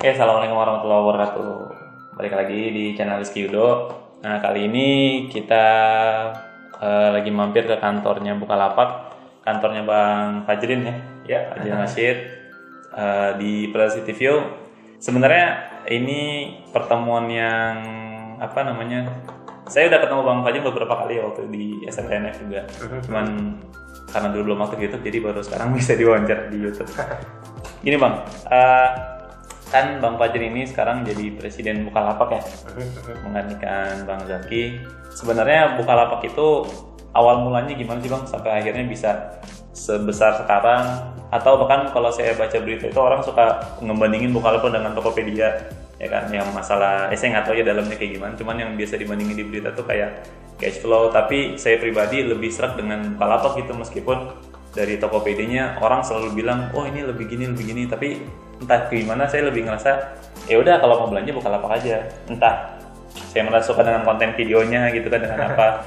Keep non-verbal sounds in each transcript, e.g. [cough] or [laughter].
Oke, assalamualaikum warahmatullahi wabarakatuh. Balik lagi di channel Rizky Yudo. Nah, kali ini kita eh, lagi mampir ke kantornya Bukalapak, kantornya Bang Fajrin ya. Ya. Fajrin Rashid eh, di Plaza City View. Sebenarnya ini pertemuan yang apa namanya? Saya udah ketemu Bang Fajrin beberapa kali waktu di SNTNF juga. Cuman karena dulu belum aktif YouTube, jadi baru sekarang [laughs] bisa diwawancara di YouTube. Gini Bang, eh, kan Bang Fajrin ini sekarang jadi presiden Bukalapak ya, [laughs] menggantikan Bang Zaki. Sebenarnya Bukalapak itu awal mulanya gimana sih Bang? Sampai akhirnya bisa sebesar sekarang? Atau bahkan kalau saya baca berita itu orang suka ngebandingin Bukalapak dengan Tokopedia ya kan? Yang masalah eh, saya nggak tahu ya dalamnya kayak gimana. Cuman yang biasa dibandingin di berita tuh kayak cash flow. Tapi saya pribadi lebih serak dengan Bukalapak gitu. Meskipun dari Tokopedia-nya orang selalu bilang oh ini lebih gini lebih gini. Tapi entah gimana saya lebih ngerasa ya udah kalau mau belanja Bukalapak aja. Entah saya merasa suka dengan konten videonya gitu kan dengan apa. [laughs]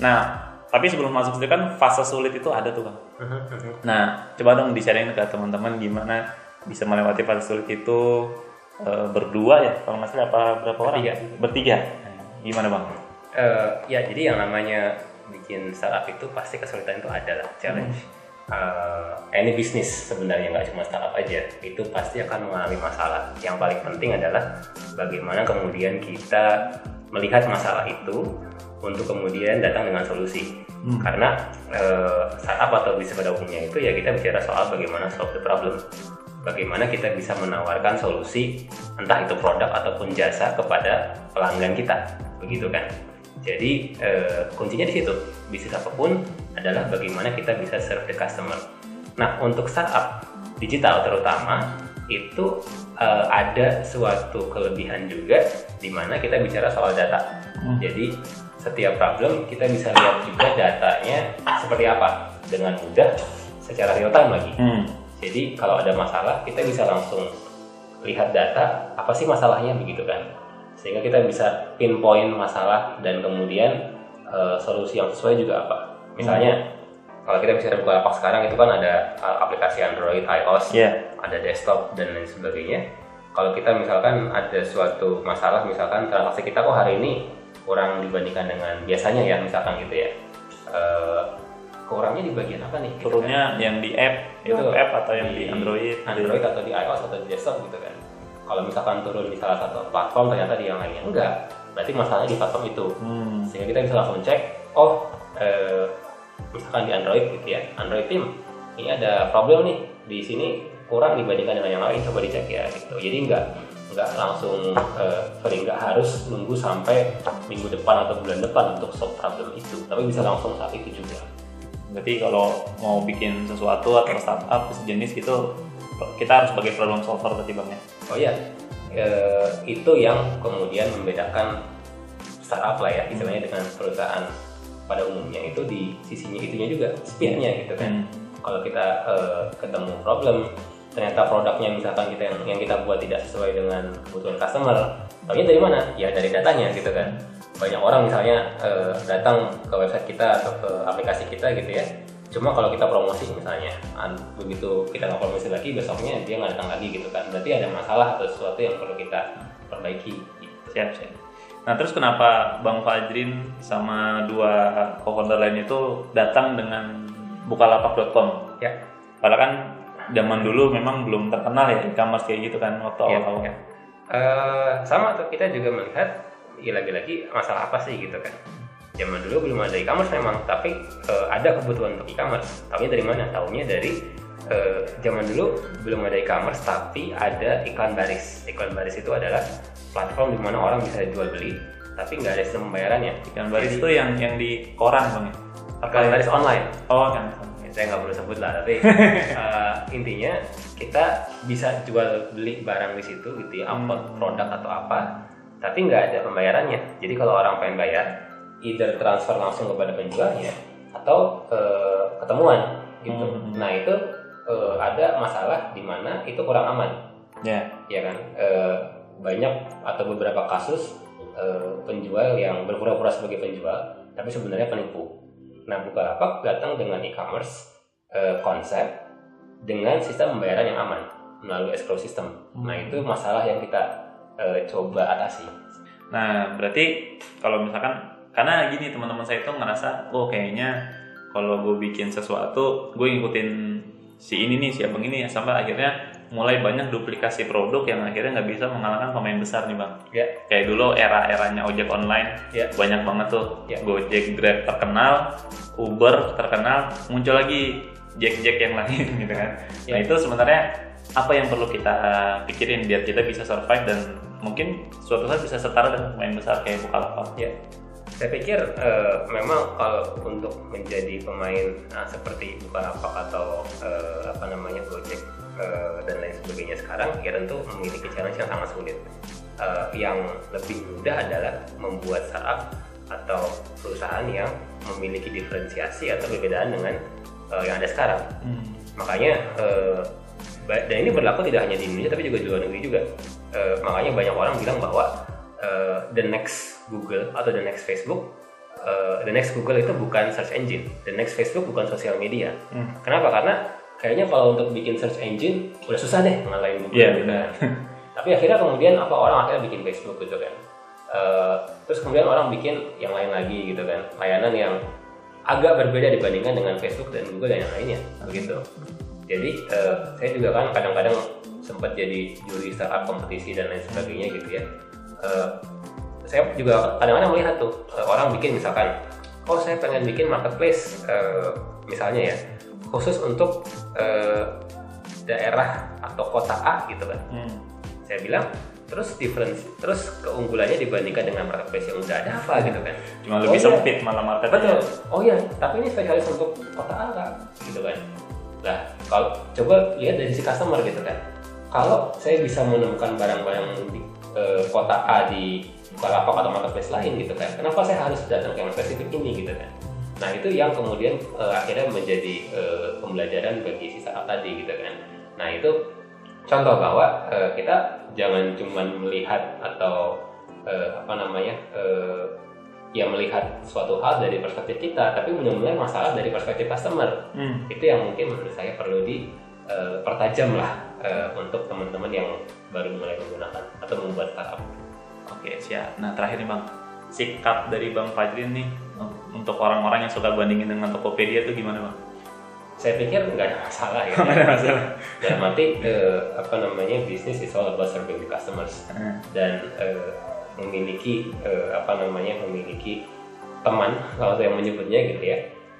Nah tapi sebelum masuk situ kan fase sulit itu ada tuh bang. [laughs] Nah coba dong di-sharing ke teman-teman gimana bisa melewati fase sulit itu eh, berdua ya kalau nggak salah apa berapa orang? Bertiga. bertiga. Nah, gimana bang? Eh, ya jadi yang namanya bikin startup itu pasti kesulitan itu ada lah challenge. Eh, any bisnis sebenarnya nggak cuma startup aja itu pasti akan mengalami masalah. Yang paling penting adalah bagaimana kemudian kita melihat masalah itu untuk kemudian datang dengan solusi. Karena eh, startup atau bisnis pada umumnya itu ya kita bicara soal bagaimana solve the problem. Bagaimana kita bisa menawarkan solusi entah itu produk ataupun jasa kepada pelanggan kita, begitu kan? Jadi eh, kuncinya di situ. Bisnis apa pun adalah bagaimana kita bisa serve the customer. Nah, untuk startup digital terutama itu eh, ada suatu kelebihan juga di mana kita bicara soal data. Jadi setiap problem kita bisa lihat juga datanya seperti apa dengan mudah secara real time lagi. hmm. Jadi kalau ada masalah kita bisa langsung lihat data apa sih masalahnya begitu kan sehingga kita bisa pinpoint masalah dan kemudian eh, solusi yang sesuai juga apa misalnya kalau kita bicara Bukalapak sekarang itu kan ada eh, aplikasi Android, iOS, Iya. ada desktop dan lain sebagainya kalau kita misalkan ada suatu masalah misalkan transaksi kita kok hari ini kurang dibandingkan dengan biasanya ya misalkan gitu ya Eh, kurangnya di bagian apa nih gitu kan? turunnya yang di app itu Itu app atau yang di, Android Android atau di iOS atau di desktop gitu kan. Kalau misalkan turun di salah satu platform ternyata di yang lainnya enggak, berarti masalahnya di platform itu. Hmm. Sehingga kita bisa langsung cek, oh eh, misalkan di Android gitu ya, Android team ini ada problem nih di sini kurang dibandingkan dengan yang lain, coba dicek ya gitu. Jadi enggak enggak langsung eh, sorry enggak harus nunggu sampai minggu depan atau bulan depan untuk solve problem itu, tapi bisa langsung saat itu juga. Berarti kalau mau bikin sesuatu atau startup sejenis gitu kita harus sebagai problem solver berarti bang ya. Oh iya, Eh, itu yang kemudian membedakan startup lah ya, istilahnya dengan perusahaan pada umumnya itu di sisinya itunya juga speednya gitu kan. Hmm. Kalau kita eh, ketemu problem, ternyata produknya misalkan kita yang, yang kita buat tidak sesuai dengan kebutuhan customer, taunya dari mana? Ya dari datanya gitu kan. Banyak orang misalnya eh, datang ke website kita atau ke aplikasi kita gitu ya. Cuma kalau kita promosi misalnya, begitu kita nggak promosi lagi, besoknya dia nggak datang lagi gitu kan. Berarti ada masalah atau sesuatu yang perlu kita perbaiki. Gitu. Siap siap. Nah terus kenapa Bang Fajrin sama dua co-founder lain itu datang dengan bukalapak.com? Ya. Padahal kan zaman dulu memang belum terkenal ya e-commerce kayak gitu kan waktu Iya, awal-awal. iya. Eh, sama tuh kita juga melihat ya lagi-lagi masalah apa sih gitu kan zaman dulu belum ada e-commerce memang tapi eh, ada kebutuhan untuk e-commerce tahunya dari mana tahunya dari eh, zaman dulu belum ada e-commerce tapi ada iklan baris iklan baris itu adalah platform di mana orang bisa jual beli tapi nggak ada sistem pembayarannya Ikan baris itu yang yang di koran bang ya? baris online Oh kan. saya nggak perlu sebut lah tapi [laughs] eh, intinya kita bisa jual beli barang di situ gitu ya upload Hmm. produk atau apa tapi nggak ada pembayarannya jadi kalau orang pengen bayar either transfer langsung kepada penjualnya atau eh, ketemuan gitu Hmm. nah itu eh, ada masalah di mana itu kurang aman Ya. ya kan Eh, banyak atau beberapa kasus eh, penjual yang berpura-pura sebagai penjual tapi sebenarnya penipu nah Bukalapak datang dengan e-commerce eh, konsep dengan sistem pembayaran yang aman melalui escrow system. Nah itu masalah yang kita uh, coba atasi. Nah berarti kalau misalkan karena gini teman-teman saya itu ngerasa, oh kayaknya kalau gue bikin sesuatu, gue ngikutin si ini nih, si abang ini sampai akhirnya mulai banyak duplikasi produk yang akhirnya nggak bisa mengalahkan pemain besar nih bang. Ya. Kayak dulu era-eranya ojek online, Ya. banyak banget tuh. Ya. Gojek, Grab terkenal, Uber terkenal, muncul lagi Jack-Jack yang lain [laughs] gitu kan. Nah Ya. itu sebenarnya apa yang perlu kita pikirin biar kita bisa survive dan mungkin suatu saat bisa setara dengan pemain besar kayak Bukalapak. Ya, saya pikir eh, memang kalau untuk menjadi pemain ah, seperti Bukalapak atau eh, apa namanya Gojek eh, dan lain sebagainya sekarang, ya tentu memiliki challenge yang sangat sulit. Eh, yang lebih mudah adalah membuat startup atau perusahaan yang memiliki diferensiasi atau perbedaan dengan eh, yang ada sekarang. Makanya eh, ba- dan ini berlaku tidak hanya di Indonesia tapi juga di luar negeri juga. Eh, makanya banyak orang bilang bahwa eh, the next Google atau the next Facebook, eh, the next Google itu bukan search engine, the next Facebook bukan sosial media. Hmm. Kenapa? Karena kayaknya kalau untuk bikin search engine udah susah deh ngalahin Google. Iya, gitu benar. kan. Tapi akhirnya kemudian apa orang akhirnya bikin Facebook gitu kan. Eh, terus kemudian orang bikin yang lain lagi gitu kan, layanan yang agak berbeda dibandingkan dengan Facebook dan Google dan yang lainnya begitu. Jadi eh, saya juga kan kadang-kadang sempat jadi juri startup kompetisi dan lain sebagainya gitu ya. Eh, saya juga kadang-kadang melihat tuh orang bikin misalkan, oh saya pengen bikin marketplace eh, misalnya ya khusus untuk eh, daerah atau kota A gitu kan. Hmm. Saya bilang terus difference terus keunggulannya dibandingkan dengan marketplace yang udah ada apa gitu kan. Cuma lebih Oh, iya. sempit malah marketnya. Betul. Oh iya, tapi ini spesialis untuk kota A Kak. gitu kan. Nah, kalau coba lihat dari sisi customer gitu kan. Kalau saya bisa menemukan barang-barang di eh, kota A di Bukalapak atau marketplace lain gitu kan. Kenapa saya harus datang ke yang spesifik ini gitu kan. Nah, itu yang kemudian eh, akhirnya menjadi eh, pembelajaran bagi si startup tadi gitu kan. Nah, itu contoh bahwa eh, kita jangan cuma melihat atau eh, apa namanya eh, ya melihat suatu hal dari perspektif kita, tapi benar-benar masalah dari perspektif customer. Hmm. Itu yang mungkin menurut saya perlu dipertajam lah eh, untuk teman-teman yang baru mulai menggunakan atau membuat startup. Oke siap. Nah terakhir nih bang, sikap dari bang Fajrin nih untuk orang-orang yang suka bandingin dengan Tokopedia itu gimana bang? Saya pikir nggak ada masalah ya. [laughs] Nggak ada masalah. Dalam arti eh, apa namanya bisnis is all about serving the customers. Hmm. dan eh, memiliki eh, apa namanya memiliki teman kalau saya menyebutnya gitu ya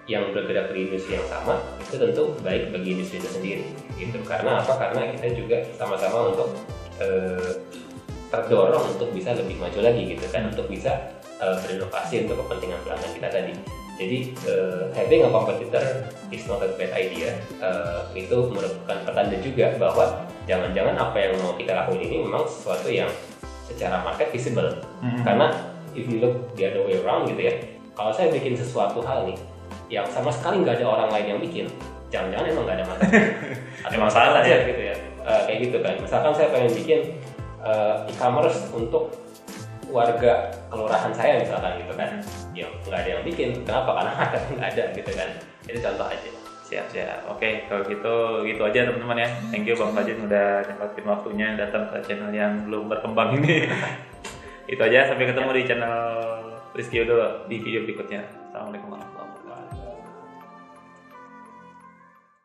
yang bergerak di industri yang sama itu tentu baik bagi industri itu sendiri gitu karena apa karena kita juga sama-sama untuk eh, terdorong untuk bisa lebih maju lagi gitu kan untuk bisa eh, berinovasi untuk kepentingan pelanggan kita tadi. Jadi eh, having a competitor is not a bad idea. Eh, itu merupakan pertanda juga bahwa jangan-jangan apa yang mau kita lakuin ini memang sesuatu yang secara market visible. Hmm. karena if you look the other way around gitu ya kalau saya bikin sesuatu hal nih yang sama sekali nggak ada orang lain yang bikin jangan-jangan emang nggak ada masalah. [laughs] Ada Emang salah aja ya? gitu ya. Eh, kayak gitu kan. Misalkan saya pengen bikin eh, e-commerce untuk warga kelurahan saya misalkan gitu kan ya nggak ada yang bikin kenapa karena [laughs] ada nggak ada gitu kan itu contoh aja Siap siap. Oke kalau gitu gitu aja teman-teman ya. Thank you bang Fajrin udah nyempatin waktunya datang ke channel yang belum berkembang ini. [laughs] itu aja sampai ketemu di channel Rizky Udo di video berikutnya. Assalamualaikum.